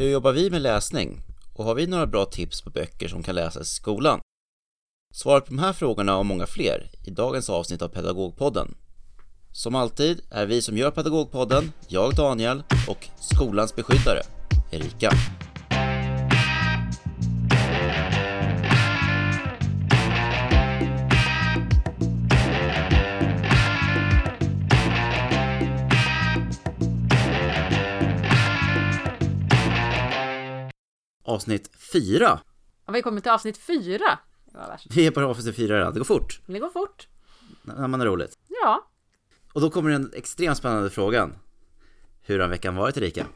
Hur jobbar vi med läsning? Och har vi några bra tips på böcker som kan läsas i skolan? Svaret på de här frågorna och många fler i dagens avsnitt av Pedagogpodden. Som alltid är vi som gör Pedagogpodden, jag Daniel och skolans beskyddare, Erika. Avsnitt 4. Har vi kommit till avsnitt fyra? Det var värst. Vi är på avsnitt 4 redan, det går fort Det går fort. när man har roligt. Ja. Och då kommer den extremt spännande frågan. Hur har veckan varit Erika?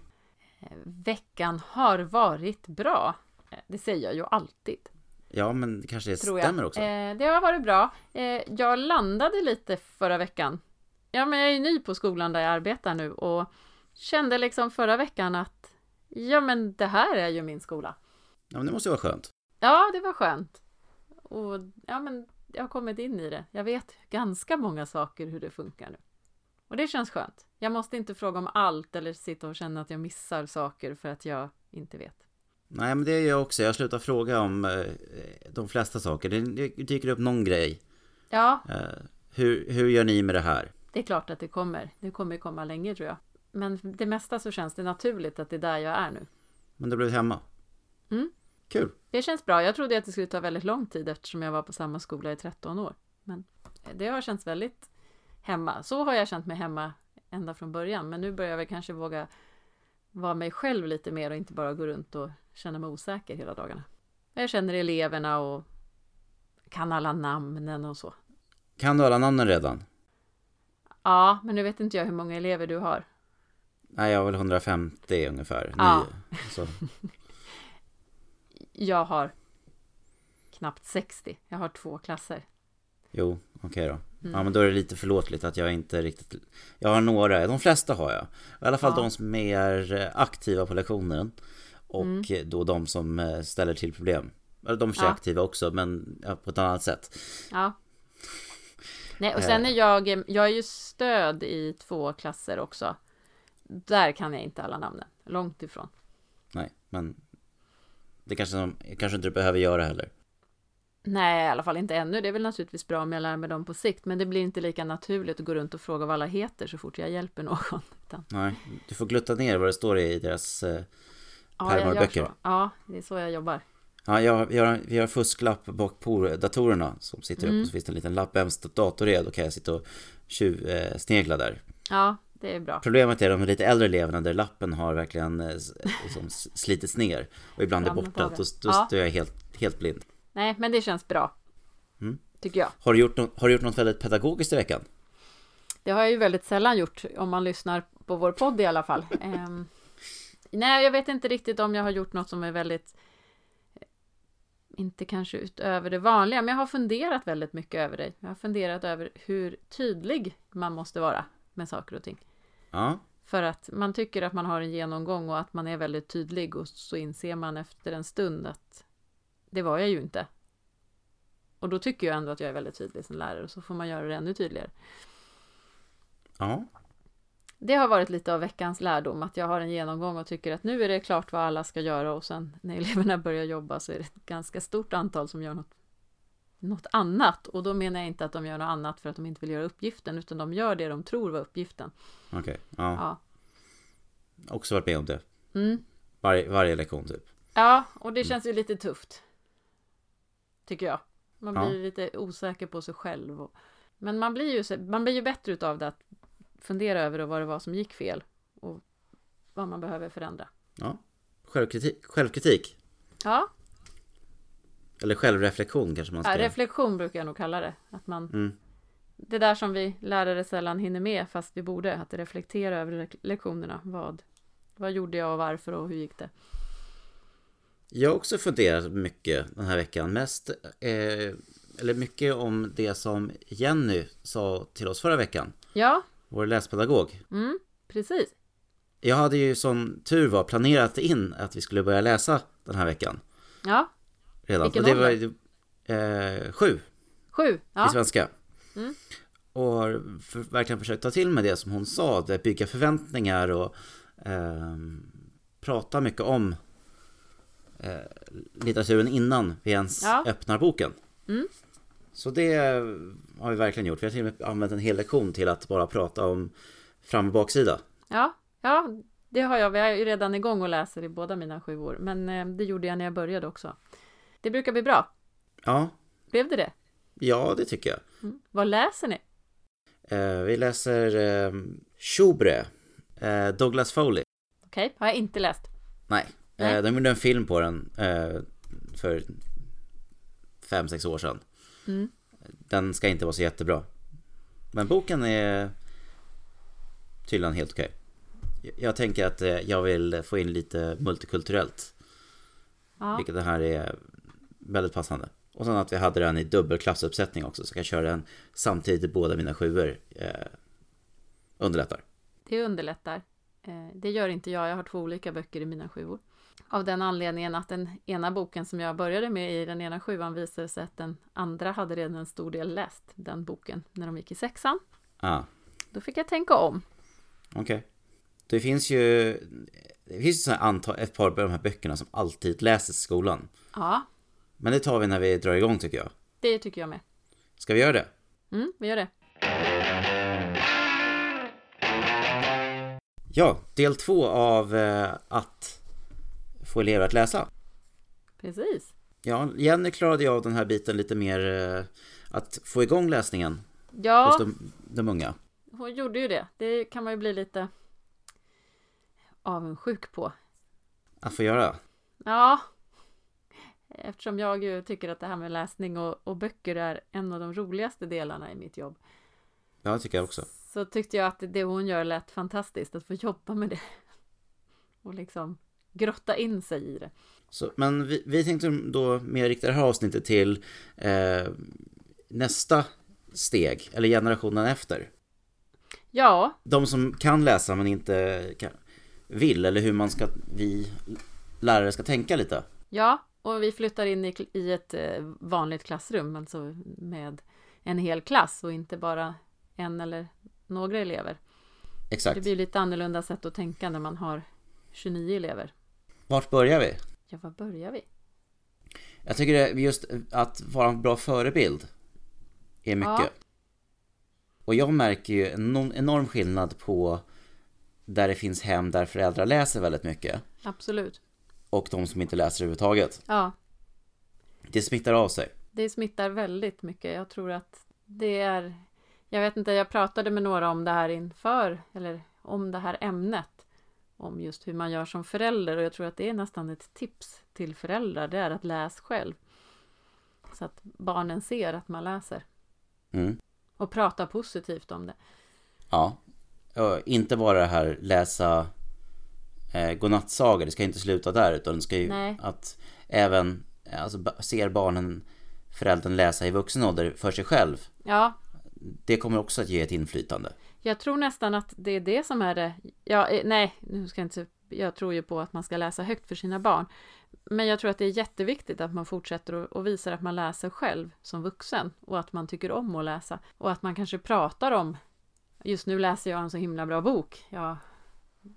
Veckan har varit bra. Eh, Det säger jag ju alltid. Ja, men det kanske jag. stämmer också. Eh, det har varit bra. Eh, jag landade lite förra veckan. Ja, men jag är ju ny på skolan där jag arbetar nu och kände liksom förra veckan att ja, men det här är ju min skola. Ja, men det måste ju vara skönt. Ja, det var skönt. Och ja, men jag har kommit in i det. Jag vet ganska många saker hur det funkar nu. Och det känns skönt. Jag måste inte fråga om allt eller sitta och känna att jag missar saker för att jag inte vet. Nej, men det är jag också. Jag slutar fråga om eh, de flesta saker. Det det dyker upp någon grej. Ja, Eh, hur, hur gör ni med det här? det är klart att det kommer. Det kommer komma länge tror jag. Men det mesta så känns det naturligt att det är där jag är nu. Men du har blivit hemma? Mm. Kul. Det känns bra. Jag trodde att det skulle ta väldigt lång tid eftersom jag var på samma skola i 13 år. Men det har känts väldigt hemma. Så har jag känt mig hemma ända från början. Men nu börjar jag väl kanske våga vara mig själv lite mer och inte bara gå runt och känna mig osäker hela dagarna. Jag känner eleverna och kan alla namnen och så. Kan du alla namnen redan? Ja, men nu vet inte jag hur många elever du har. Nej, jag har väl 150 ungefär. Ja. Nio. Jag har knappt 60. Jag har två klasser. Jo, okej då. Mm. Ja, men då är det lite förlåtligt att jag inte riktigt... Jag har några, de flesta har jag. I alla fall Ja. de som är mer eh, aktiva på lektionen. Och Mm. eh, då de som eh, ställer till problem. De är ja. Aktiva också, men på ett annat sätt. Ja. Nej, och sen är jag, jag är ju stöd i två klasser också. Där kan jag inte alla namnen, långt ifrån. Nej, men... Det kanske, kanske inte du behöver göra heller. Nej, i alla fall inte ännu. Det är väl naturligtvis bra om jag lär mig dem på sikt, men det blir inte lika naturligt att gå runt och fråga vad alla heter så fort jag hjälper någon. Utan, Nej, du får glutta ner vad det står i deras... Eh, ja, Pärmar och jag gör böcker. så. Ja, det är så jag jobbar. Ja, jag, vi, har, vi har fusklapp bak på datorerna som sitter Mm. upp och så finns det en liten lapp. Vems dator är? Då kan jag sitta och tjuv, eh, där. Ja, det är bra. Problemet är de lite äldre eleverna där lappen har verkligen eh, liksom slitits ner och ibland är borta. Då, då Ja. står jag helt, helt blind. Nej, men det känns bra. Mm. Tycker jag. Har du, gjort no- har du gjort något väldigt pedagogiskt i veckan? Det har jag ju väldigt sällan gjort, om man lyssnar på vår podd i alla fall. Ehm, nej, jag vet inte riktigt om jag har gjort något som är väldigt... eh, Inte kanske utöver det vanliga, men jag har funderat väldigt mycket över det. Jag har funderat över hur tydlig man måste vara med saker och ting. Ja, För att man tycker att man har en genomgång och att man är väldigt tydlig och så inser man efter en stund att det var jag ju inte. Och då tycker jag ändå att jag är väldigt tydlig som lärare och så får man göra det ännu tydligare. ja, Det har varit lite av veckans lärdom, att jag har en genomgång och tycker att nu är det klart vad alla ska göra och sen när eleverna börjar jobba så är det ett ganska stort antal som gör något, något annat. Och då menar jag inte att de gör något annat för att de inte vill göra uppgiften, utan de gör det de tror var uppgiften. okej. Ja, Ja, också varit med om det. mm. Varje, varje lektion typ. ja och det känns ju lite tufft. Tycker jag. Man Ja. blir lite osäker på sig själv. Och, men man blir, ju, man blir ju bättre utav det att fundera över vad det var som gick fel och vad man behöver förändra. Ja. Självkritik, självkritik. Ja, Eller självreflektion kanske man ska Ja, reflektion brukar jag nog kalla det. Att man, Mm. Det där som vi lärare sällan hinner med, fast vi borde. Att reflektera över lek- lektionerna. Vad, vad gjorde jag och varför och hur gick det? Jag har också funderat mycket den här veckan. Mest, eh, eller mycket om det som Jenny sa till oss förra veckan. Ja, Vår läspedagog. mm, precis. Jag hade ju som tur var planerat in att vi skulle börja läsa den här veckan. Ja, Redan. Vilken och det var ju, eh, sju sju. i Ja, svenska. Mm. Och har för, verkligen försökt ta till mig det som hon sa. Det bygga förväntningar och ehm, prata mycket om eh, litteraturen innan vi ens Ja. öppnar boken. Mm. Så det har vi verkligen gjort. Vi har till och med använt en hel lektion till att bara prata om fram och baksida. Ja, ja, det har jag. Vi är ju redan igång och läser i båda mina sju år. Men eh, det gjorde jag när jag började också. Det brukar bli bra. Ja, Blev det det? ja det tycker jag. Mm. Vad läser ni? Eh, vi läser eh, Chobre, eh, Douglas Foley. Okej, har jag inte läst. Nej, Nej. Eh, de gjorde en film på den eh, för fem, sex år sedan. Mm. Den ska inte vara så jättebra. Men boken är tydligen helt okej. Jag- Jag tänker att eh, jag vill få in lite multikulturellt. Ja, Vilket det här är väldigt passande. Och sen att vi hade den i dubbelklassuppsättning också. Så jag kan köra den samtidigt i båda mina sjuor. Eh, underlättar. det underlättar. Eh, det gör inte jag. Jag har två olika böcker i mina sjuor. Av den anledningen att den ena boken som jag började med i den ena sjuan visade sig att den andra hade redan en stor del läst den boken när de gick i sexan. Ah, Då fick jag tänka om. okej. Det finns ju det finns ju ett par av de här böckerna som alltid läses i skolan. Ja, Men det tar vi när vi drar igång tycker jag. det tycker jag med. Ska vi göra det? Mm, vi gör det. Ja, del två av eh, att få elever att läsa. Precis. Ja, Jenny klarade ju av den här biten lite mer eh, att få igång läsningen hos Ja, de, de unga. hon gjorde ju det. Det kan man ju bli lite avundsjuk på. Att få göra. Ja, eftersom jag ju tycker att det här med läsning och, och böcker är en av de roligaste delarna i mitt jobb. Ja, det tycker jag också. Så tyckte jag att det hon gör lät fantastiskt, att få jobba med det. Och liksom grotta in sig i det. Så, men vi, vi tänkte då mer rikta det här avsnittet till eh, nästa steg, eller generationen efter. Ja, De som kan läsa men inte kan, vill, eller hur man ska, vi lärare ska tänka lite. ja, och vi flyttar in i, i ett eh, vanligt klassrum, alltså med en hel klass och inte bara en eller några elever. Det Exakt. blir lite annorlunda sätt att tänka när man har 29 elever. Vart börjar vi? Ja, var börjar vi? Jag tycker det, just att vara en bra förebild är mycket. Ja. Och jag märker ju en enorm skillnad på där det finns hem där föräldrar läser väldigt mycket Absolut. Och de som inte läser överhuvudtaget. Ja, Det smittar av sig. det smittar väldigt mycket. Jag tror att det är... Jag vet inte, jag pratade med några om det här inför, eller om det här ämnet. Om just hur man gör som förälder och jag tror att det är nästan ett tips till föräldrar. Det är att läs själv. Så att barnen ser att man läser. Mm. Och prata positivt om det. Ja. Inte bara det här läsa eh, godnattsagor, det ska inte sluta där utan det ska ju Nej. att även alltså, ser barnen föräldern läsa i vuxen ålder för sig själv. Ja, Det kommer också att ge ett inflytande. Jag tror nästan att det är det som är det. Ja, eh, nej, nu ska jag inte. Jag tror ju på att man ska läsa högt för sina barn. Men jag tror att det är jätteviktigt att man fortsätter och visar att man läser själv som vuxen och att man tycker om att läsa och att man kanske pratar om. Just nu läser jag en så himla bra bok. Jag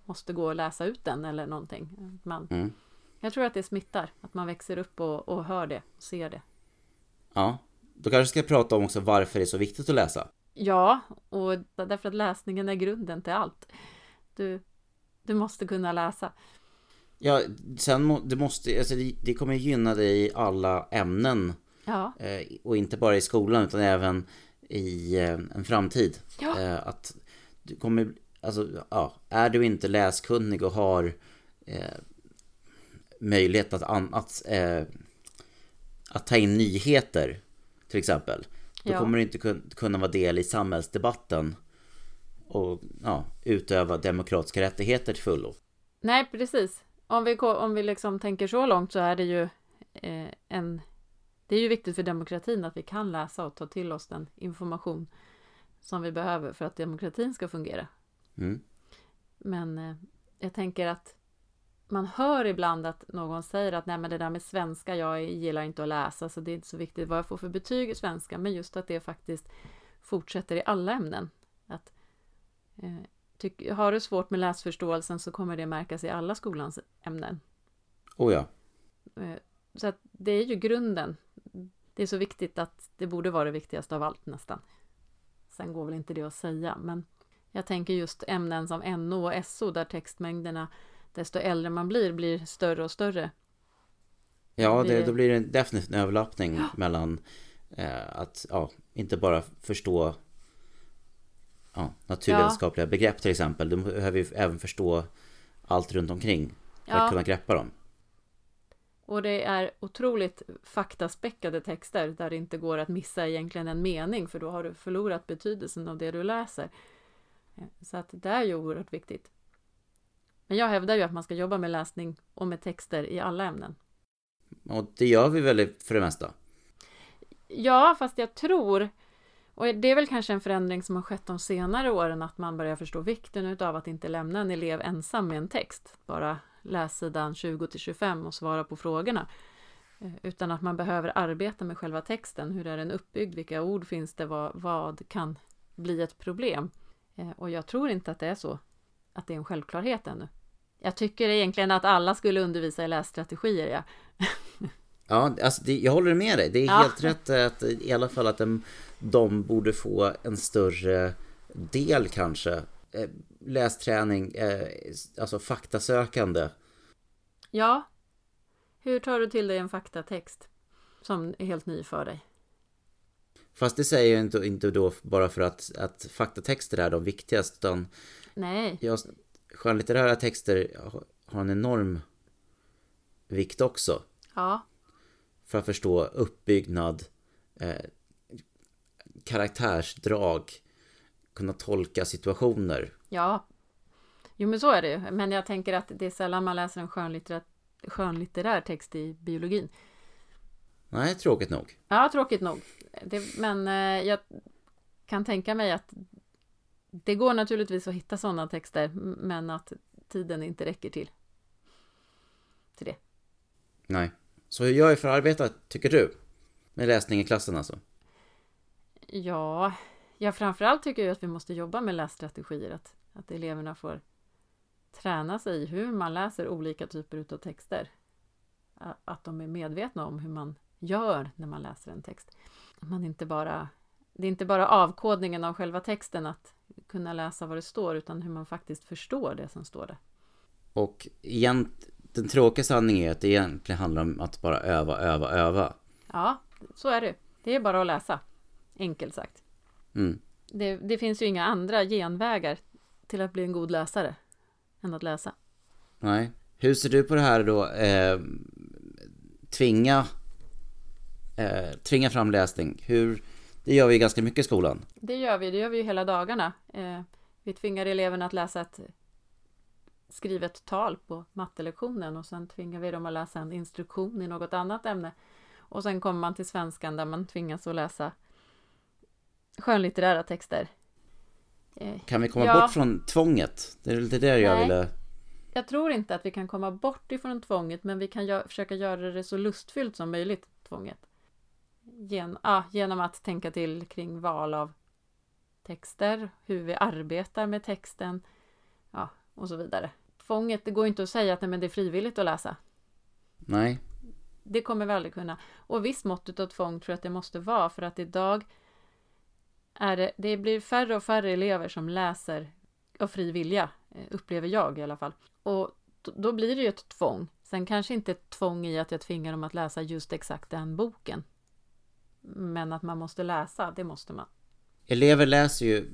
måste gå och läsa ut den eller någonting. Man, Mm. Jag tror att det smittar, att man växer upp och, och hör det och ser det. Ja. Då kanske ska jag prata om också varför det är så viktigt att läsa. Ja, och därför att läsningen är grunden till allt. Du, du måste kunna läsa. Ja, sen det måste, alltså det, det kommer gynna dig i alla ämnen Ja, eh, och inte bara i skolan utan även i eh, en framtid. Ja. Eh, att du kommer, alltså ja, är du inte läskunnig och har eh, möjlighet att, an, att, eh, att ta in nyheter till exempel. Då Ja. kommer du inte kun, kunna vara del i samhällsdebatten och ja, utöva demokratiska rättigheter till fullo. nej precis. Om vi, om vi liksom tänker så långt så är det ju eh, en... Det är ju viktigt för demokratin att vi kan läsa och ta till oss den information som vi behöver för att demokratin ska fungera. Mm. Men eh, jag tänker att man hör ibland att någon säger att nej men det där med svenska, jag gillar inte att läsa så det är inte så viktigt vad jag får för betyg i svenska. Men just att det faktiskt fortsätter i alla ämnen. Att, eh, tyck, har du svårt med läsförståelsen så kommer det märkas i alla skolans ämnen. Oh ja. Eh, så att det är ju grunden. Det är så viktigt att det borde vara det viktigaste av allt nästan. Sen går väl inte det att säga, men jag tänker just ämnen som NO och SO där textmängderna desto äldre man blir, blir större och större. Ja, det, då blir det definitivt en överlappning ja. mellan eh, att ja, inte bara förstå ja, naturvetenskapliga ja. begrepp till exempel. Du behöver ju även förstå allt runt omkring för att kunna greppa dem. Och det är otroligt faktaspäckade texter där det inte går att missa egentligen en mening för då har du förlorat betydelsen av det du läser. Så att det är ju oerhört viktigt. Men jag hävdar ju att man ska jobba med läsning och med texter i alla ämnen. Och det gör vi väl för det mesta? Ja, fast jag tror, och det är väl kanske en förändring som har skett de senare åren, att man börjar förstå vikten av att inte lämna en elev ensam med en text. Bara läs sidan 20 till 25 och svara på frågorna. Eh, utan att man behöver arbeta med själva texten. Hur är den uppbyggd? Vilka ord finns det? Vad, vad kan bli ett problem? Eh, och jag tror inte att det är så. Att det är en självklarhet ännu. Jag tycker egentligen att alla skulle undervisa i lässtrategier, ja. Ja, alltså det, jag håller med dig. Det är ja. helt rätt att i alla fall att de, de borde få en större del kanske. Eh, lästräning, eh, alltså faktasökande. Ja. Hur tar du till dig en faktatext som är helt ny för dig? Fast det säger jag inte, inte då bara för att, att faktatexter är de viktigaste utan Nej. Jag, skönlitterära texter har en enorm vikt också. Ja. För att förstå uppbyggnad, eh, karaktärsdrag, kunna tolka situationer. Ja. Jo men så är det ju. Men jag tänker att det är sällan man läser en skönlitterär, skönlitterär text i biologin. Nej, tråkigt nog. Ja, tråkigt nog. Det, men eh, jag kan tänka mig att det går naturligtvis att hitta sådana texter, men att tiden inte räcker till. Till det. Nej. Så hur gör jag för att arbeta, tycker du? Med läsning i klassen alltså? Ja, ja framförallt tycker jag att vi måste jobba med lässtrategier. Att, att eleverna får träna sig i hur man läser olika typer av texter. Att de är medvetna om hur man gör när man läser en text. Man inte bara, det är inte bara avkodningen av själva texten att kunna läsa vad det står utan hur man faktiskt förstår det som står där. Och egent, den tråkiga sanningen är att det egentligen handlar om att bara öva, öva, öva. Ja, så är det. Det är bara att läsa. Enkelt sagt. Mm. Det, det, finns ju inga andra genvägar till att bli en god läsare än att läsa. Nej. Hur ser du på det här då? Eh, tvinga, eh, tvinga fram läsning. Hur, det gör vi ganska mycket i skolan. Det gör vi, det gör vi ju hela dagarna. Eh, vi tvingar eleverna att läsa ett skrivet tal på mattelektionen och sen tvingar vi dem att läsa en instruktion i något annat ämne. Och sen kommer man till svenskan där man tvingas att läsa skönlitterära texter. Eh, kan vi komma ja. bort från tvånget? Det är lite det jag ville... Jag tror inte att vi kan komma bort ifrån tvånget, men vi kan gö försöka göra det så lustfyllt som möjligt, tvånget. Gen ah, genom att tänka till kring val av texter, hur vi arbetar med texten ja, och så vidare. Tvånget, det går inte att säga att nej, men det är frivilligt att läsa. Nej. Det kommer vi aldrig kunna. Och viss mått av tvång tror jag att det måste vara för att idag är det, det blir färre och färre elever som läser av fri vilja, eh, upplever jag i alla fall. Och då blir det ju ett tvång. Sen kanske inte ett tvång i att jag tvingar dem att läsa just exakt den boken. Men att man måste läsa, det måste man. Elever läser ju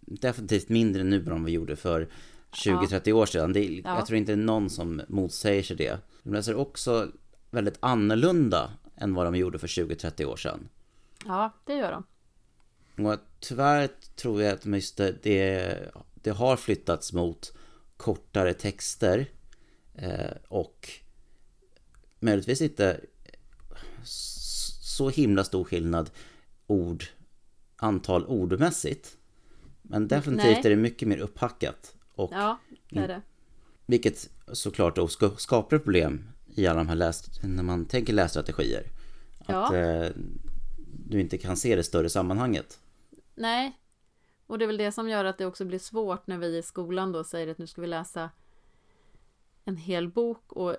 definitivt mindre nu än vad vi gjorde för 20-30 ja. år sedan. Det ja. Jag tror inte det är någon som motsäger sig det. De läser också väldigt annorlunda än vad de gjorde för 20-30 år sedan. Ja, det gör de. Och tyvärr tror jag att det, det har flyttats mot kortare texter eh, och möjligtvis inte så himla stor skillnad ord, antal ordmässigt. Men definitivt Nej. är det mycket mer upphackat. Och ja, det är det. Vilket såklart då skapar problem i alla de här läs, när man tänker lässtrategier. Att ja. eh, du inte kan se det större sammanhanget. Nej, Och det är väl det som gör att det också blir svårt när vi i skolan då säger att nu ska vi läsa en hel bok och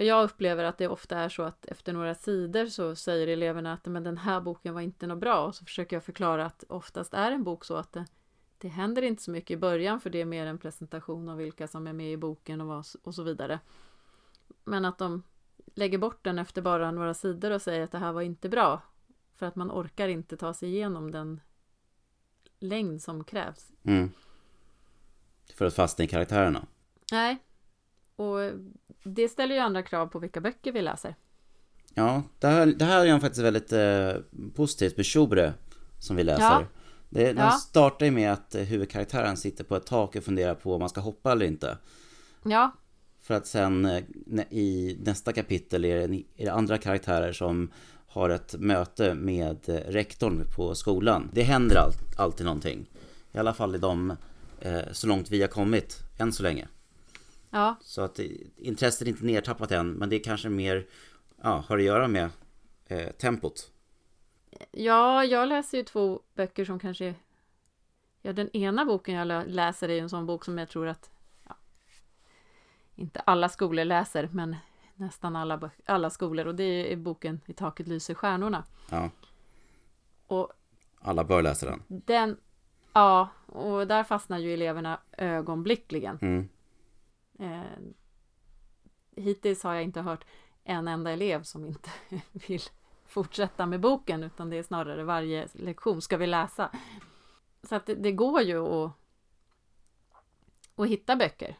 jag upplever att det ofta är så att efter några sidor så säger eleverna att men den här boken var inte något bra och så försöker jag förklara att oftast är en bok så att det, det händer inte så mycket i början för det är mer en presentation av vilka som är med i boken och, vad, och så vidare. Men att de lägger bort den efter bara några sidor och säger att det här var inte bra för att man orkar inte ta sig igenom den längd som krävs. Mm. För att fastna i karaktärerna. Nej, och det ställer ju andra krav på vilka böcker vi läser. Ja, det här, det här är ju faktiskt väldigt eh, positivt Shobre som vi läser. Ja. Det, den ja. startar ju med att huvudkaraktären sitter på ett tak och funderar på om man ska hoppa eller inte. Ja. För att sen eh, i nästa kapitel är det, är det andra karaktärer som har ett möte med eh, rektorn på skolan. Det händer all, alltid någonting. I alla fall i de, eh, så långt vi har kommit, än så länge. Ja. Så att intresset är inte nedtappat än, men det är kanske mer ja, har att göra med eh, tempot. Ja, jag läser ju två böcker som kanske... Ja, den ena boken jag läser är en sån bok som jag tror att ja, inte alla skolor läser, men nästan alla, alla skolor. Och det är boken I taket lyser stjärnorna. Ja. Och alla bör läsa den. Den, ja, och där fastnar ju eleverna ögonblickligen. Mm. Eh, hittills har jag inte hört en enda elev som inte vill fortsätta med boken utan det är snarare varje lektion ska vi läsa. Så att det, det går ju att, att hitta böcker.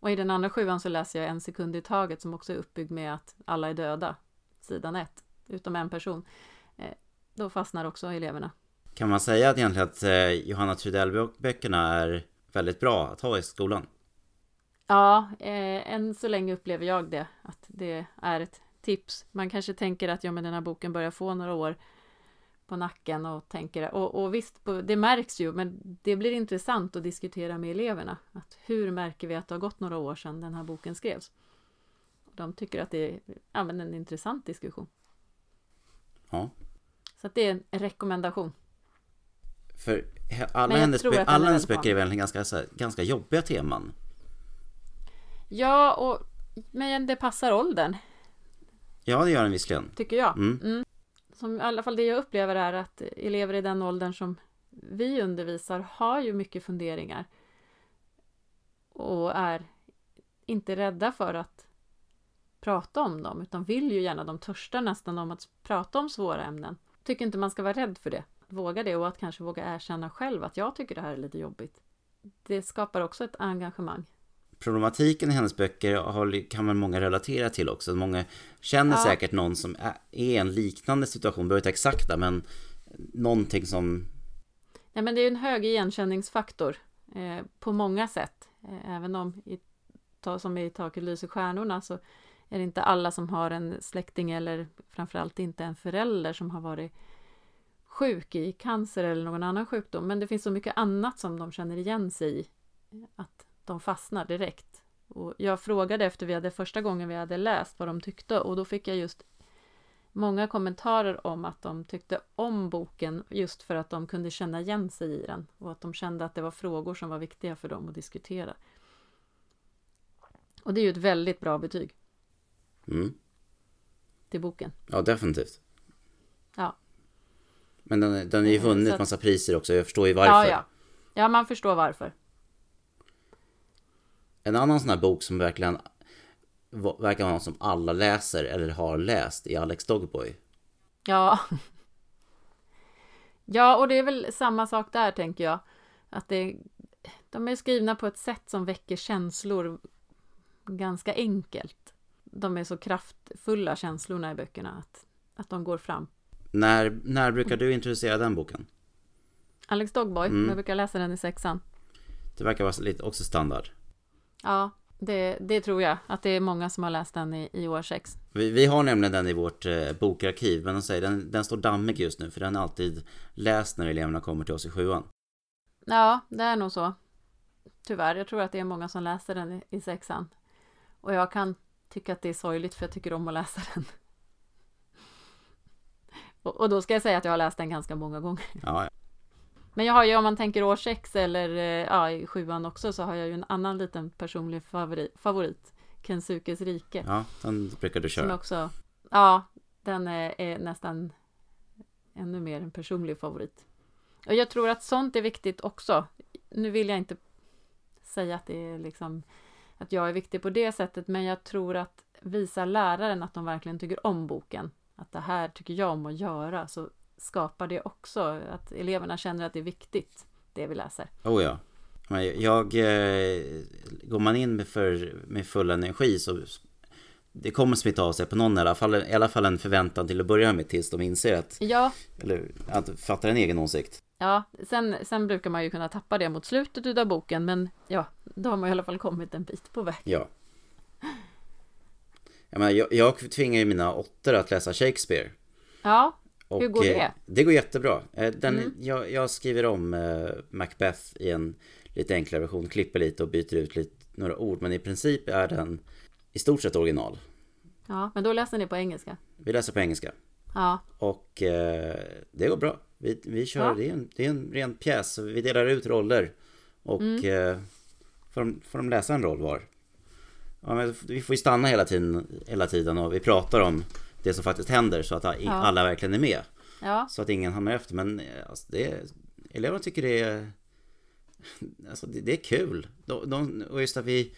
Och i den andra sjuan så läser jag En sekund i taget som också är uppbyggd med att alla är döda, sidan ett, utom en person. Eh, då fastnar också eleverna. Kan man säga att egentligen att eh, Johanna Trudell-böckerna är väldigt bra att ha i skolan? Ja, eh, än så länge upplever jag det, att det är ett tips. Man kanske tänker att ja, men den här boken börjar få några år på nacken och tänker, och, och visst, det märks ju, men det blir intressant att diskutera med eleverna. Att hur märker vi att det har gått några år sedan den här boken skrevs? De tycker att det är ja, en intressant diskussion. Ja. Så att det är en rekommendation. För alla hennes, alla hennes böcker är väl ganska, ganska jobbiga teman? Ja, och, men det passar åldern. Ja, det gör den visserligen. Tycker jag. Mm. Mm. Som i alla fall det jag upplever är att elever i den åldern som vi undervisar har ju mycket funderingar. Och är inte rädda för att prata om dem, utan vill ju gärna, de törstar nästan om att prata om svåra ämnen. Tycker inte man ska vara rädd för det. Våga det och att kanske våga erkänna själv att jag tycker det här är lite jobbigt. Det skapar också ett engagemang problematiken i hennes böcker kan väl många relatera till också. Många känner ja. säkert någon som är i en liknande situation, behöver inte exakta, men någonting som... Nej, men det är en hög igenkänningsfaktor eh, på många sätt. Eh, även om, i, ta, som i Taket lyser stjärnorna, så är det inte alla som har en släkting eller framförallt inte en förälder som har varit sjuk i cancer eller någon annan sjukdom. Men det finns så mycket annat som de känner igen sig i. Att de fastnar direkt. Och jag frågade efter vi hade första gången vi hade läst vad de tyckte och då fick jag just många kommentarer om att de tyckte om boken just för att de kunde känna igen sig i den och att de kände att det var frågor som var viktiga för dem att diskutera. Och det är ju ett väldigt bra betyg. Mm. Till boken. Ja, definitivt. Ja. Men den, den är ju vunnit att... massa priser också, jag förstår ju varför. Ja, ja. Ja, man förstår varför. En annan sån här bok som verkligen verkar vara något som alla läser eller har läst är Alex Dogboy. Ja. Ja, och det är väl samma sak där tänker jag. Att det, de är skrivna på ett sätt som väcker känslor ganska enkelt. De är så kraftfulla känslorna i böckerna att, att de går fram. När, när brukar du introducera den boken? Alex Dogboy, mm. jag brukar läsa den i sexan. Det verkar vara lite också standard. Ja, det, det tror jag. Att det är många som har läst den i, i år 6. Vi, vi har nämligen den i vårt eh, bokarkiv, men de säger, den, den står dammig just nu, för den är alltid läst när eleverna kommer till oss i sjuan. Ja, det är nog så. Tyvärr, jag tror att det är många som läser den i, i sexan. Och jag kan tycka att det är sorgligt, för jag tycker om att läsa den. och, och, då ska jag säga att jag har läst den ganska många gånger. Ja, Men jag har ju, om man tänker år 6 eller eh, ja, i sjuan också, så har jag ju en annan liten personlig favorit. favorit Kensukes rike. Ja, den brukar du köra. Som också, ja, den är, är nästan ännu mer en personlig favorit. Och jag tror att sånt är viktigt också. Nu vill jag inte säga att det är liksom att jag är viktig på det sättet, men jag tror att visa läraren att de verkligen tycker om boken, att det här tycker jag om att göra, så skapar det också att eleverna känner att det är viktigt, det vi läser. Oh ja. Jag, eh, går man in med, för, med full energi så det kommer smitta av sig på någon i alla fall, i alla fall en förväntan till att börja med tills de inser att, ja. eller att fattar en egen åsikt. Ja, sen, sen brukar man ju kunna tappa det mot slutet av boken, men ja, då har man i alla fall kommit en bit på väg. Ja. Jag, menar, jag, jag tvingar ju mina åttor att läsa Shakespeare. Ja, hur går det? Eh, det går jättebra. Eh, den, mm. jag, jag, skriver om eh, Macbeth i en lite enklare version, klipper lite och byter ut lite, några ord, men i princip är den i stort sett original. Ja, men då läser ni på engelska? Vi läser på engelska. Ja. Och eh, det går bra. Vi, vi kör, ja. det, är en, det är en ren pjäs. Vi delar ut roller. Och mm. eh, får, de, får de läsa en roll var. Ja, men vi får ju stanna hela tiden, hela tiden och vi pratar om det som faktiskt händer så att ja. alla verkligen är med. Ja. Så att ingen hamnar efter. Men eh, alltså, det, eleverna tycker det är, alltså, det, det är kul. De, de, och just att vi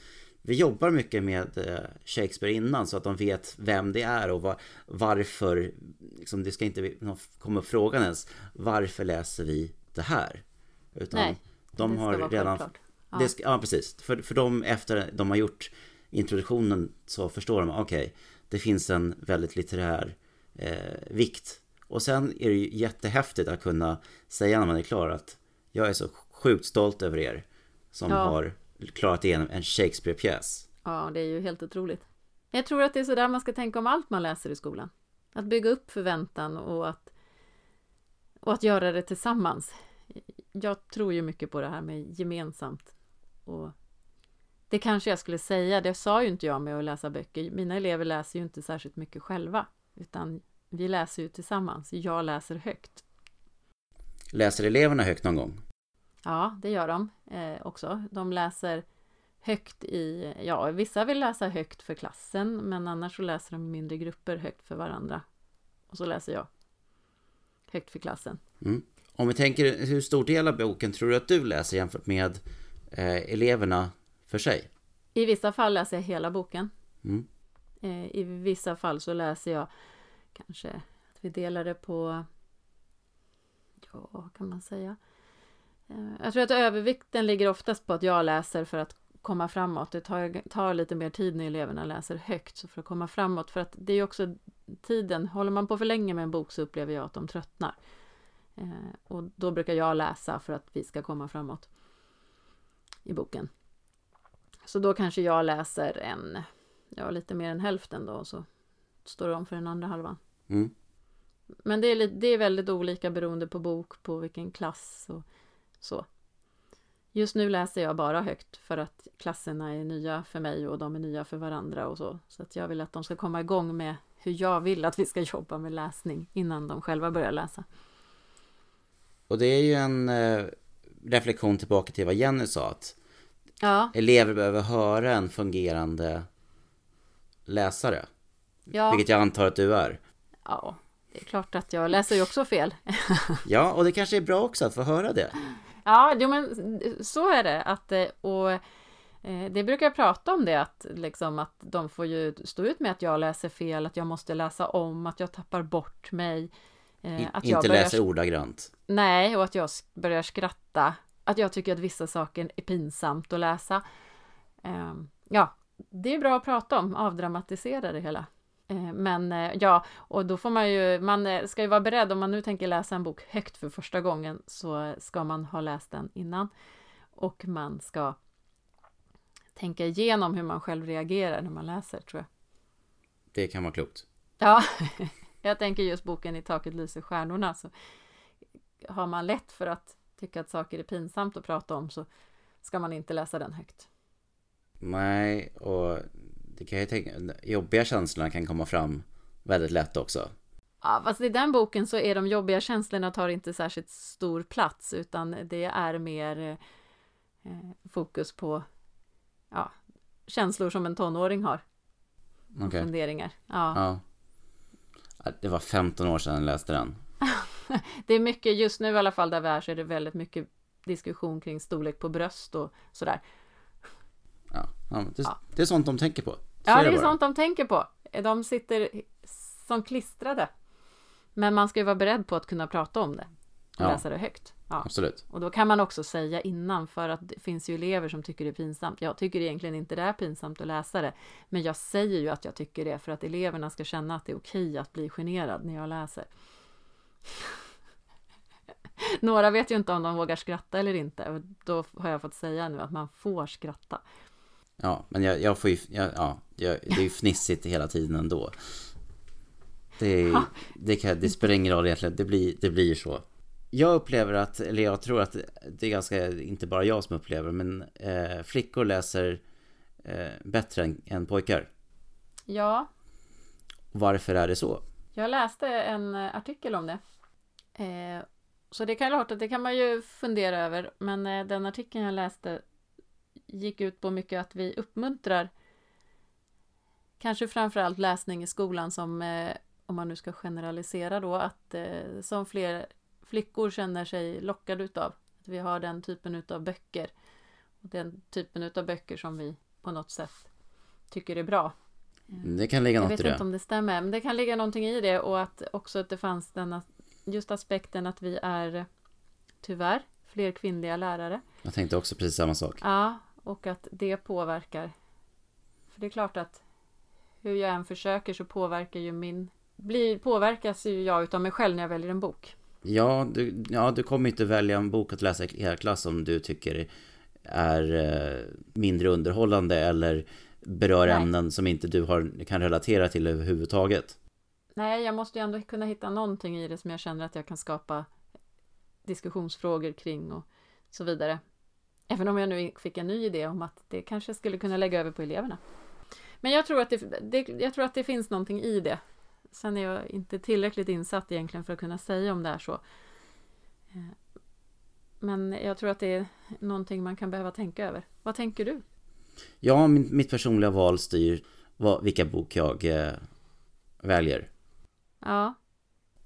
vi jobbar mycket med eh, Shakespeare innan så att de vet vem det är och var, varför, liksom, det ska inte komma upp frågan ens, varför läser vi det här? Utan Nej, de har redan... Ja. Det ska, ja, precis. För, för dem efter de har gjort introduktionen så förstår de, okej, okay, det finns en väldigt litterär eh, vikt. Och sen är det ju jättehäftigt att kunna säga när man är klar att jag är så sjukt stolt över er som ja. har klarat igenom en Shakespeare-pjäs. Ja, det är ju helt otroligt. Jag tror att det är så där man ska tänka om allt man läser i skolan. Att bygga upp förväntan och att, och att göra det tillsammans. Jag tror ju mycket på det här med gemensamt. Och det kanske jag skulle säga, det sa ju inte jag med att läsa böcker. Mina elever läser ju inte särskilt mycket själva, utan vi läser ju tillsammans. Jag läser högt. Läser eleverna högt någon gång? Ja, det gör de eh, också. De läser högt i, ja, vissa vill läsa högt för klassen, men annars så läser de i mindre grupper högt för varandra. Och så läser jag högt för klassen. Mm. Om vi tänker, hur stor del av boken tror du att du läser jämfört med eh, eleverna för sig? I vissa fall läser jag hela boken. Mm. Eh, I vissa fall så läser jag kanske att vi delar det på, ja, kan man säga? Eh, jag tror att övervikten ligger oftast på att jag läser för att komma framåt. Det tar, tar lite mer tid när eleverna läser högt så för att komma framåt. För att det är också tiden. Håller man på för länge med en bok så upplever jag att de tröttnar. Eh, och då brukar jag läsa för att vi ska komma framåt i boken. Så då kanske jag läser en, ja lite mer än hälften då och så står det om för den andra halvan. Mm. Men det är, lite, det är väldigt olika beroende på bok, på vilken klass och så. Just nu läser jag bara högt för att klasserna är nya för mig och de är nya för varandra och så. Så att jag vill att de ska komma igång med hur jag vill att vi ska jobba med läsning innan de själva börjar läsa. Och det är ju en eh, reflektion tillbaka till vad Jenny sa att ja. elever behöver höra en fungerande läsare. Ja. Vilket jag antar att du är. Ja, det är klart att jag läser ju också fel. ja, och det kanske är bra också att få höra det. Ja, jo, men så är det. Att, eh, och eh, det brukar jag prata om det, att, liksom, att de får ju stå ut med att jag läser fel, att jag måste läsa om, att jag tappar bort mig. Eh, att jag inte börjar... läser ordagrant. Nej, och att jag börjar skratta. Att jag tycker att vissa saker är pinsamt att läsa. Ehm, ja, det är bra att prata om, avdramatisera det hela. Eh, men eh, ja, och då får man ju, man eh, ska ju vara beredd om man nu tänker läsa en bok högt för första gången så ska man ha läst den innan. Och man ska tänka igenom hur man själv reagerar när man läser tror jag. Det kan vara klokt. Ja, jag tänker just boken I taket lyser stjärnorna så har man lätt för att tycka att saker är pinsamt att prata om så ska man inte läsa den högt. Nej, och det kan jag tänka, jobbiga känslorna kan komma fram väldigt lätt också. Ja, fast i den boken så är de jobbiga känslorna tar inte särskilt stor plats utan det är mer eh, fokus på ja, känslor som en tonåring har. Okay. Funderingar. Ja. Ja, Det var 15 år sedan jag läste den. Det är mycket, just nu i alla fall där vi är så är det väldigt mycket diskussion kring storlek på bröst och sådär. Ja, det, Ja. det är sånt de tänker på. Så Ja, det är bara. sånt de tänker på. De sitter som klistrade. Men man ska ju vara beredd på att kunna prata om det och Ja. läsa det högt. Ja. Absolut. Och då kan man också säga innan för att det finns ju elever som tycker det är pinsamt. Jag tycker egentligen inte det är pinsamt att läsa det. Men jag säger ju att jag tycker det för att eleverna ska känna att det är okej att bli generad när jag läser. Några vet ju inte om de vågar skratta eller inte. Och då har jag fått säga nu att man får skratta. Ja, men jag, jag får ju, jag, ja, jag, det är ju fnissigt hela tiden ändå. Det, det, kan, det spelar ingen roll egentligen, det blir, det blir så. Jag upplever att, eller jag tror att det är ganska, inte bara jag som upplever, men eh, flickor läser eh, bättre än, än pojkar. Ja, Varför är det så? Jag läste en artikel om det. Eh, så det kan låta, det kan man ju fundera över. Men eh, den artikeln jag läste gick ut på mycket att vi uppmuntrar kanske framförallt läsning i skolan som, eh, om man nu ska generalisera då, att eh, som fler flickor känner sig lockade utav. Att vi har den typen utav böcker. Och den typen utav böcker som vi på något sätt tycker är bra. Det kan ligga Jag något vet i det. inte om det stämmer, men det kan ligga någonting i det och att också att det fanns denna just aspekten att vi är tyvärr fler kvinnliga lärare. Jag tänkte också precis samma sak. Ja, och att det påverkar. För det är klart att hur jag än försöker så påverkar ju min blir, påverkas ju jag utav mig själv när jag väljer en bok. Ja du, ja, du kommer inte välja en bok att läsa i hela klass om du tycker är eh, mindre underhållande eller berör Nej. ämnen som inte du har, kan relatera till överhuvudtaget. Nej, jag måste ju ändå kunna hitta någonting i det som jag känner att jag kan skapa diskussionsfrågor kring och så vidare. Även om jag nu fick en ny idé om att det kanske skulle kunna lägga över på eleverna. Men jag tror att det, det, jag tror att det finns någonting i det. Sen är jag inte tillräckligt insatt egentligen för att kunna säga om det är så. Eh, men jag tror att det är någonting man kan behöva tänka över. Vad tänker du? Ja, mitt personliga val styr vad, vilka bok jag eh, väljer. Ja,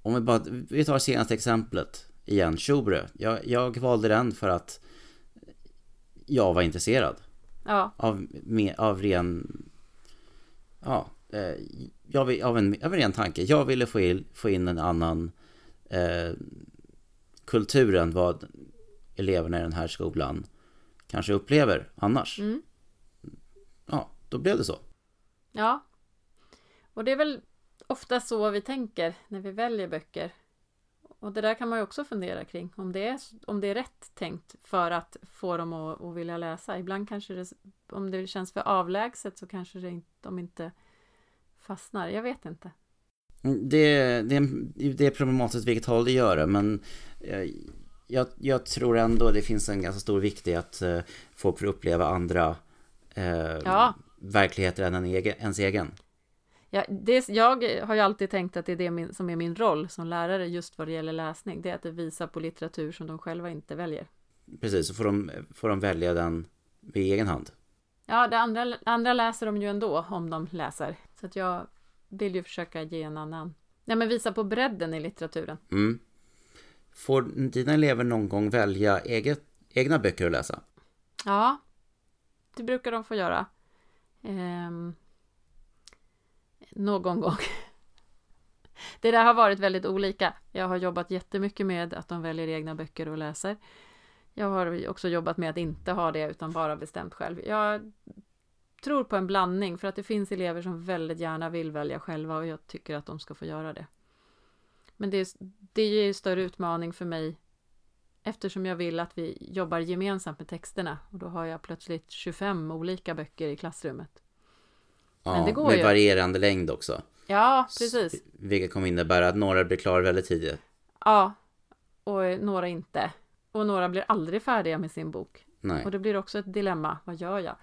Om vi bara, vi tar senaste exemplet igen, Schubrö. Jag, jag valde den för att jag var intresserad ja, av, med, av ren, ja, eh, jag vill, av, en, av en ren tanke. Jag ville få in, få in en annan eh, kultur än vad eleverna i den här skolan kanske upplever annars. mm. Ja, då blev det så. Ja. Och det är väl ofta så vi tänker när vi väljer böcker. Och det där kan man ju också fundera kring. Om det är, om det är rätt tänkt för att få dem att, att vilja läsa. Ibland kanske det, om det känns för avlägset så kanske det inte, de inte fastnar. Jag vet inte. Mm, Det, det, är- det är problematiskt vilket håll det gör det, men eh, jag, jag tror ändå det finns en ganska stor vikt i att eh, folk får uppleva andra eh, Ja. verkligheter än en egen, ens egen. Ja, det, jag har ju alltid tänkt att det är det min, som är min roll som lärare just vad det gäller läsning. Det är att det visar på litteratur som de själva inte väljer. Precis, så får de, får de välja den vid egen hand. Ja, det andra, andra läser de ju ändå om de läser. Så att jag vill ju försöka ge en annan. Nej, men visa på bredden i litteraturen. Mm. Får dina elever någon gång välja eget, egna böcker att läsa? Ja, det brukar de få göra. Ehm, någon gång. Det där har varit väldigt olika. Jag har jobbat jättemycket med att de väljer egna böcker och läser. Jag har också jobbat med att inte ha det utan bara bestämt själv. Jag tror på en blandning för att det finns elever som väldigt gärna vill välja själva och jag tycker att de ska få göra det. Men det, är, det ger ju större utmaning för mig eftersom jag vill att vi jobbar gemensamt med texterna och då har jag plötsligt 25 olika böcker i klassrummet. Men det går med ju. varierande längd också. Ja, precis. Vilket kommer innebära att några blir klara väldigt tidigt. Ja, och några inte. Och några blir aldrig färdiga med sin bok. Nej. Och det blir också ett dilemma. Vad gör jag?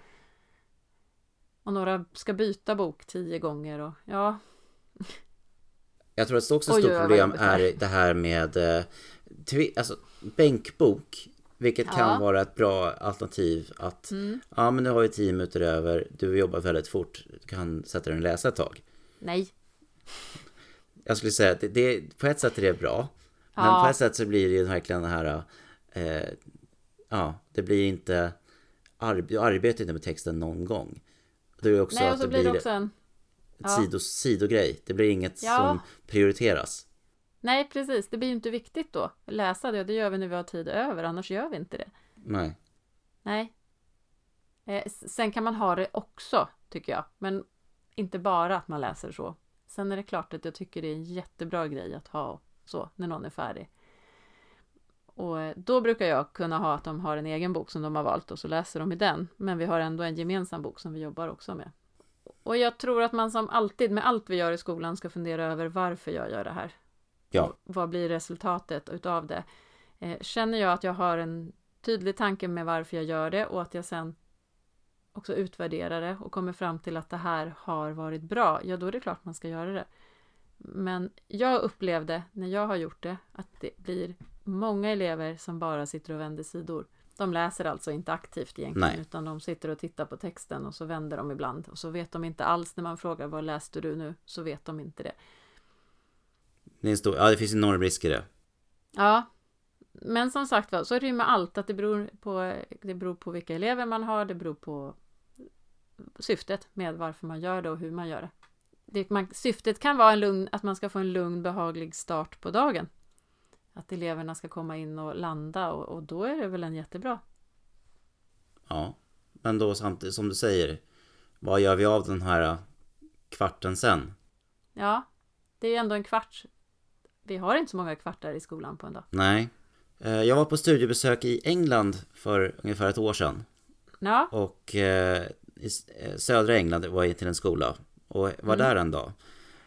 Och några ska byta bok tio gånger och ja, Jag tror att det också ett stort problem är det här med eh, alltså, bänkbok. Vilket kan Ja. Mm. vara ett bra alternativ att ja men nu har vi tio minuter över, du jobbar väldigt fort, du kan sätta dig och läsa ett tag. Nej. Jag skulle säga att det, det, på ett sätt är det bra. Men Ja. på ett sätt så blir det ju verkligen det här, eh, ja det blir inte, du arbetar inte med texten någon gång. Det är också Nej, att och så det blir det också en... ja. sido, sidogrej. Det blir inget Ja. som prioriteras. Nej, precis. Det blir ju inte viktigt då. Läsa det, och det gör vi när vi har tid över, annars gör vi inte det. Nej. Nej. Eh, sen kan man ha det också, tycker jag. Men inte bara att man läser så. Sen är det klart att jag tycker det är en jättebra grej att ha så, när någon är färdig. Och eh, då brukar jag kunna ha att de har en egen bok som de har valt och så läser de i den. Men vi har ändå en gemensam bok som vi jobbar också med. Och jag tror att man som alltid med allt vi gör i skolan ska fundera över varför jag gör det här. Ja. Vad blir resultatet utav det? Eh, känner jag att jag har en tydlig tanke med varför jag gör det och att jag sen också utvärderar det och kommer fram till att det här har varit bra, ja då är det klart man ska göra det. Men jag upplevde när jag har gjort det att det blir många elever som bara sitter och vänder sidor. De läser alltså inte aktivt egentligen Nej. utan de sitter och tittar på texten och så vänder de ibland och så vet de inte alls när man frågar vad läste du nu så vet de inte det. Det, är en stor, ja, det finns enorm risk i det. Ja, men som sagt var, så är det ju med allt att det beror, på, det beror på vilka elever man har, det beror på syftet med varför man gör det och hur man gör det. det man, syftet kan vara en lugn, att man ska få en lugn, behaglig start på dagen. Att eleverna ska komma in och landa och, och då är det väl en jättebra. Ja. Men då samtidigt som du säger, vad gör vi av den här kvarten sen? Ja, det är ju ändå en kvart. Vi har inte så många kvartar i skolan på en dag. Nej. Eh, Jag var på studiebesök i England för ungefär ett år sedan. Ja, Och eh, i eh, södra England var jag till en skola. Och var där en dag.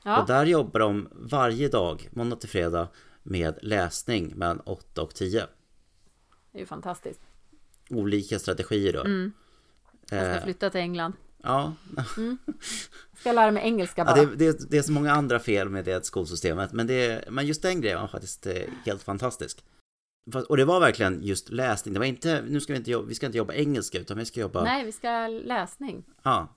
ja, Och där jobbar de varje dag, måndag till fredag, med läsning mellan 8 och 10. det är ju fantastiskt. Olika strategier då. Mm. Jag ska flytta till England. Ja, Ska lära mig engelska ja bara. det, det, det är så många andra fel med det skolsystemet. Men, det, men just den grejen var faktiskt eh, helt fantastisk. Och det var verkligen just läsning. Det var inte, nu ska vi inte jobba, vi ska inte jobba engelska utan vi ska jobba... Nej, vi ska läsning. Ja.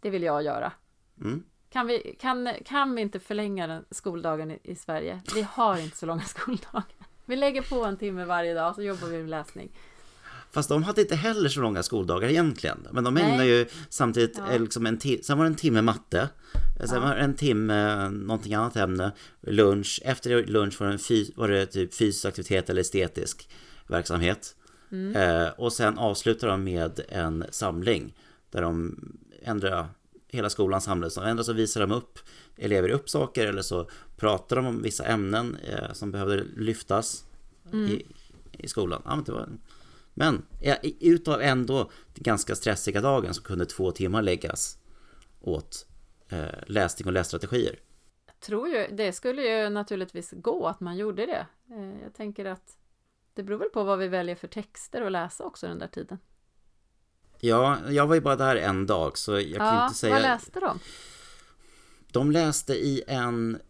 Det vill jag göra. Mm. Kan vi, kan, kan vi inte förlänga den skoldagen i, i Sverige? Vi har inte så långa skoldagar. Vi lägger på en timme varje dag så jobbar vi med läsning. Fast de hade inte heller så långa skoldagar egentligen. Men de ägnar ju samtidigt Ja. eh, liksom en timme, sen var det en timme matte. Sen var det en timme någonting annat ämne, lunch. Efter lunch var det, en fys- var det typ fysisk aktivitet eller estetisk verksamhet. Mm. Eh, och sen avslutar de med en samling där de ändrar hela skolan samlas. Och ändå så visar de upp elever upp saker eller så pratar de om vissa ämnen eh, som behövde lyftas i, i skolan. Ja, men, det var, men ja, utav ändå den ganska stressiga dagen så kunde två timmar läggas åt eh, läsning och lässtrategier. Jag tror ju, det skulle ju naturligtvis gå att man gjorde det. Eh, Jag tänker att det beror väl på vad vi väljer för texter att läsa också den där tiden. Ja, jag var ju bara där en dag så jag kan Ja, inte säga... vad läste de? De läste i en...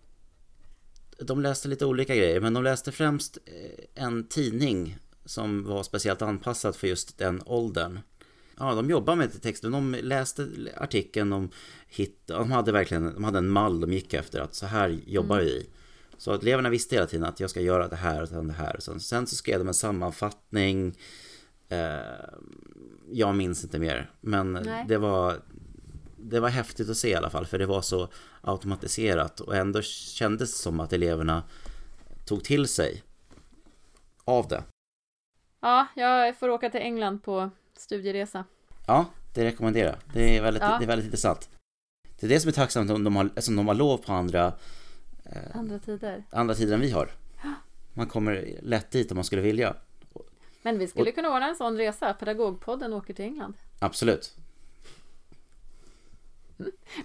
De läste lite olika grejer, men de läste främst eh, en tidning som var speciellt anpassad för just den åldern. Ja, de jobbade med texten. De läste artikeln, de, hittade, de hade verkligen de hade en mall de gick efter att så här jobbar vi. Så att eleverna visste hela tiden att jag ska göra det här och sen det här. Sen, sen så skrev de en sammanfattning. Eh, jag minns inte mer, men Nej. det var det var häftigt att se i alla fall för det var så automatiserat och ändå kändes det som att eleverna tog till sig av det. Ja, jag får åka till England på studieresa. Ja, det rekommenderar jag. Det är väldigt, Ja. det är väldigt intressant. Det är det som är tacksamt om de har, eftersom de har lov på andra, eh, Andra tider. andra tider än vi har. Man kommer lätt dit om man skulle vilja. Men vi skulle kunna ordna en sån resa. Pedagogpodden åker till England. Absolut.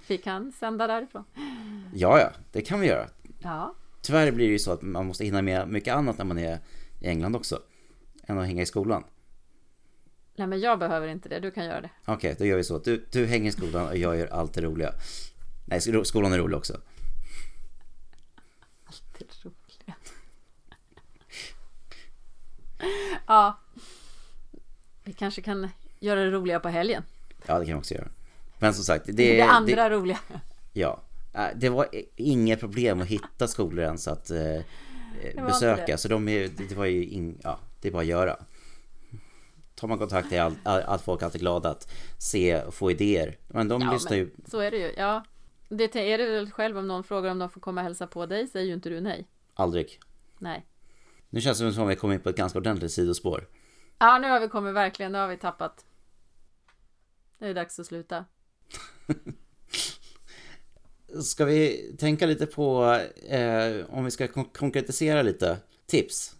Vi kan sända därifrån. Ja, ja, det kan vi göra. Ja, Tyvärr blir det ju så att man måste hinna med mycket annat när man är i England också. Än att hänga i skolan. nej men jag behöver inte det. Du kan göra det. Okej, då gör vi så. Du, du hänger i skolan och jag gör allt det roliga. Nej, sko- skolan är rolig också. Jätteroliga. ja. Vi kanske kan göra det roliga på helgen. Ja, det kan vi också göra. Men som sagt, det, Det, andra det, roliga. ja, Äh, det var inget problem att hitta skolor ens att eh, besöka. det. Så de är, det var ju in, ja, det är bara att göra. Tar man kontakt är allt all, folk alltid glada att se och få idéer. Men de Ja, lyssnar ju så är det ju. Ja. Det är det väl själv om någon frågar om de får komma och hälsa på dig säger ju inte du nej. aldrig. Nej. Nu känns det som att vi kommer in på ett ganska ordentligt sidospår. Ja, nu har vi kommit verkligen, nu har vi tappat. Det är dags att sluta. Ska vi tänka lite på, eh, om vi ska kon- konkretisera lite, tips?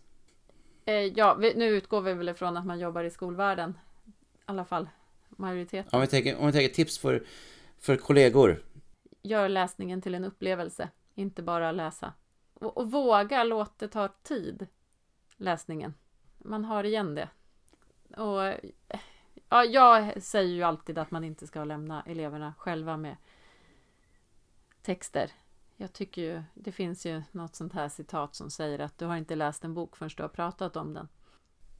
Eh, ja, nu utgår vi väl ifrån att man jobbar i skolvärlden. I alla fall majoriteten. Om vi tänker, om vi tänker tips för, för kollegor. Gör läsningen till en upplevelse, inte bara läsa. Och, och våga låta det ta tid, läsningen. Man har igen det. Och ja, jag säger ju alltid att man inte ska lämna eleverna själva med texter. Jag tycker ju, det finns ju något sånt här citat som säger att du har inte läst en bok förrän du har pratat om den.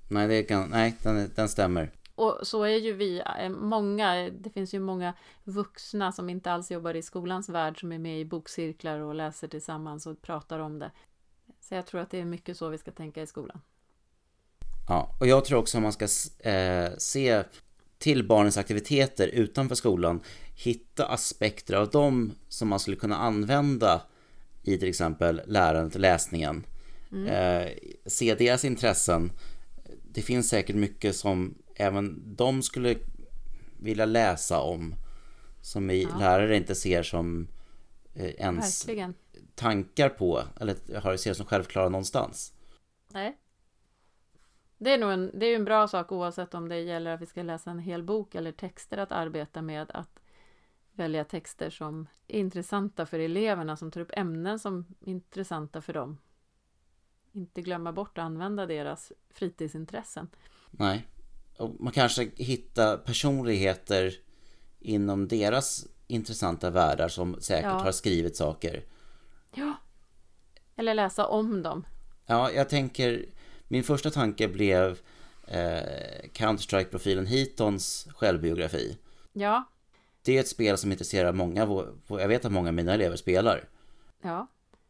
Nej, det kan, nej den, den stämmer. Och så är ju vi eh, många, det finns ju många vuxna som inte alls jobbar i skolans värld som är med i bokcirklar och läser tillsammans och pratar om det. Så jag tror att det är mycket så vi ska tänka i skolan. Ja, och jag tror också att man ska eh, se till barnens aktiviteter utanför skolan, hitta aspekter av dem som man skulle kunna använda i till exempel lärandet och läsningen. Eh, se deras intressen. Det finns säkert mycket som även de skulle vilja läsa om, som vi Ja. lärare inte ser som eh, ens Verkligen. tankar på, eller har ser som självklara någonstans. Nej. Det är nog en, det är en bra sak oavsett om det gäller att vi ska läsa en hel bok eller texter att arbeta med att välja texter som är intressanta för eleverna, som tar upp ämnen som är intressanta för dem. Inte glömma bort att använda deras fritidsintressen. Nej. Och man kanske hittar personligheter inom deras intressanta världar som säkert Ja. har skrivit saker. Ja. Eller läsa om dem. Ja, jag tänker, min första tanke blev eh, Counter-Strike-profilen Heatons självbiografi. Ja. Det är ett spel som intresserar många, jag vet att många av mina elever spelar. Ja.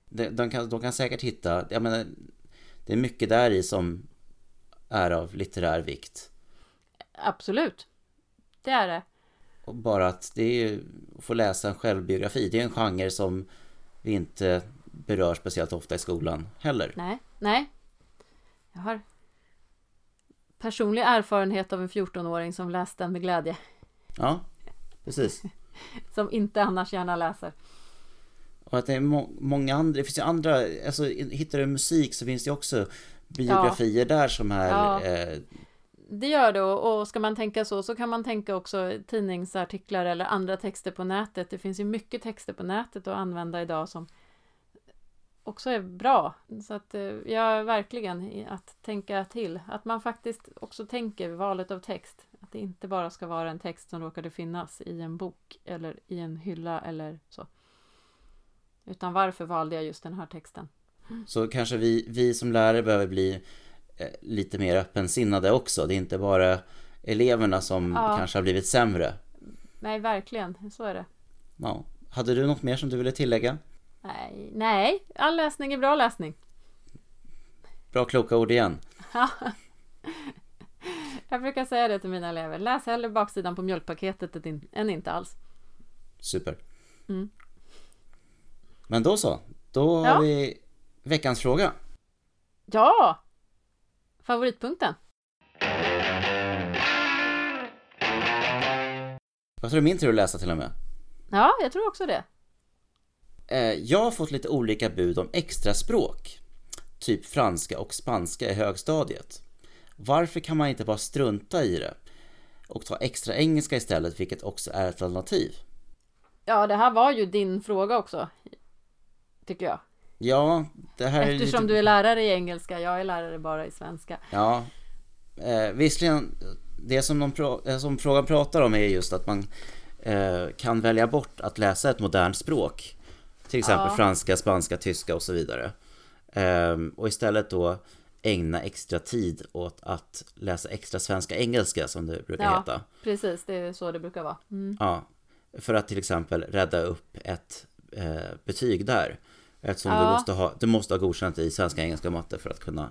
De, de, kan, de kan säkert hitta, jag menar, det är mycket där i som är av litterär vikt. Absolut. Det är det. Och bara att det är ju, att få läsa en självbiografi, det är en genre som vi inte berör speciellt ofta i skolan heller. Nej. Nej. Jag har personlig erfarenhet av en 14-åring som läste den med glädje. Ja, precis. Som inte annars gärna läser. Och att det är må- många andra, det finns ju andra, alltså hittar du musik så finns det också biografier där som är, Ja. eh, Det gör det och och ska man tänka så så kan man tänka också tidningsartiklar eller andra texter på nätet. Det finns ju mycket texter på nätet att använda idag som också är bra. Så att eh, ja, verkligen att tänka till. Att man faktiskt också tänker valet av text. Att det inte bara ska vara en text som råkade finnas i en bok eller i en hylla eller så. Utan varför valde jag just den här texten? så kanske vi, vi som lärare behöver bli eh, lite mer öppensinnade också. Det är inte bara eleverna som Ja. kanske har blivit sämre. Nej, verkligen. Så är det. Ja. Hade du något mer som du ville tillägga? Nej, nej, all läsning är bra läsning. Bra kloka ord igen. Jag brukar säga det till mina elever. Läs hellre baksidan på mjölkpaketet än- inte alls. Super. Mm. Men då så. Då har Ja. vi veckans fråga. Ja! Favoritpunkten? Jag tror det är min tur att läsa till och med. Ja, jag tror också det. Eh, Jag har fått lite olika bud om extra språk. Typ franska och spanska i högstadiet. Varför kan man inte bara strunta i det? Och ta extra engelska istället, vilket också är ett alternativ. Ja, det här var ju din fråga också. Tycker jag. Ja, det här är Eftersom lite... du är lärare i engelska, jag är lärare bara i svenska. Ja, eh, visserligen, det som, de pra- eh, som frågan pratar om är just att man eh, kan välja bort att läsa ett modernt språk. Till exempel Ja. franska, spanska, tyska och så vidare. Ehm, och istället då ägna extra tid åt att läsa extra svenska engelska som det brukar Ja. heta. Precis, det är så det brukar vara. Mm. Ja, för att till exempel rädda upp ett eh, betyg där. Eftersom du, Ja. måste ha, du måste ha godkänt i svenska, engelska och matte för att kunna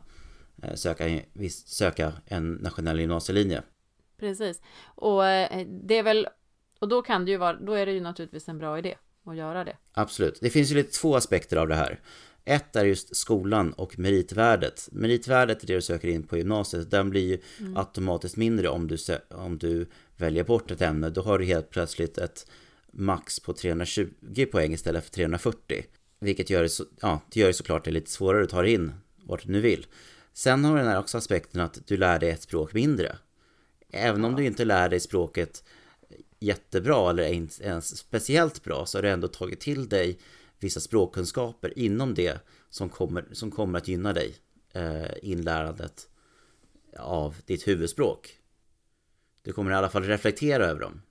eh, söka, en- söka en nationell gymnasielinje. Precis. Och eh, det är väl, och då kan det ju vara, då är det ju naturligtvis en bra idé att göra det. Absolut. Det finns ju lite två aspekter av det här. Ett är just skolan och meritvärdet. Meritvärdet är det du söker in på gymnasiet. Den blir ju automatiskt mindre om du, om du väljer bort ett ämne. Då har du helt plötsligt ett max på 320 poäng istället för 340. Vilket gör det, så, ja, det gör det såklart det lite svårare att ta dig in vart du nu vill. Sen har den här också aspekten att du lär dig ett språk mindre. Även om du inte lär dig språket jättebra eller inte ens speciellt bra så har du ändå tagit till dig vissa språkkunskaper inom det som kommer, som kommer att gynna dig eh, inlärandet av ditt huvudspråk. Du kommer i alla fall reflektera över dem.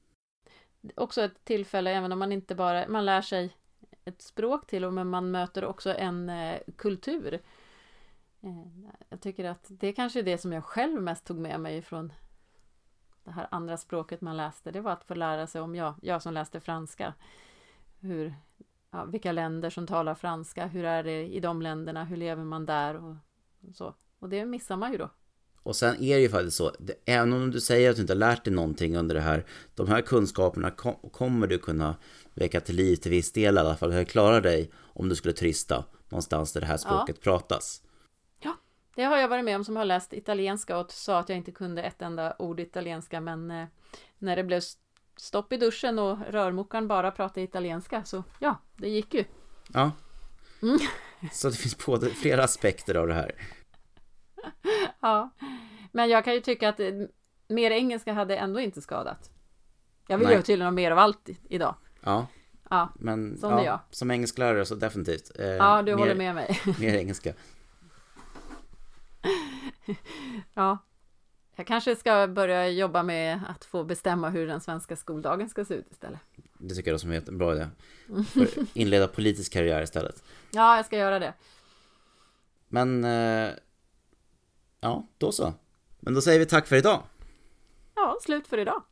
Också ett tillfälle, även om man inte bara, man lär sig ett språk till och men man möter också en eh, kultur. Eh, jag tycker att det är kanske är det som jag själv mest tog med mig från det här andra språket man läste. Det var att få lära sig om, jag, jag som läste franska, hur, ja, vilka länder som talar franska, hur är det i de länderna, hur lever man där och, och så. Och det missar man ju då. Och sen är det ju faktiskt så, det- även om du säger att du inte har lärt dig någonting under det här, de här kunskaperna kom, kommer du kunna väcka till liv till viss del i alla fall, eller klara dig om du skulle turista någonstans där det här språket pratas. Det har jag varit med om som har läst italienska och sa att jag inte kunde ett enda ord italienska men eh, när det blev stopp i duschen och rörmokaren bara pratade italienska så ja, det gick ju. Ja. Mm. Så det finns både flera aspekter av det här. Ja, men jag kan ju tycka att eh, mer engelska hade ändå inte skadat. Jag vill Nej. ju tydligen ha mer av allt idag. Ja, Ja, men Som ja, som engelsklärare så definitivt. Eh, ja du mer, håller med mig. Mer engelska. Ja. Jag kanske ska börja jobba med att få bestämma hur den svenska skoldagen ska se ut istället. Det tycker jag som är en bra idé. För inleda politisk karriär istället. Ja, jag ska göra det. Men, eh, ja, då så. Men då säger vi tack för idag. Ja, slut för idag.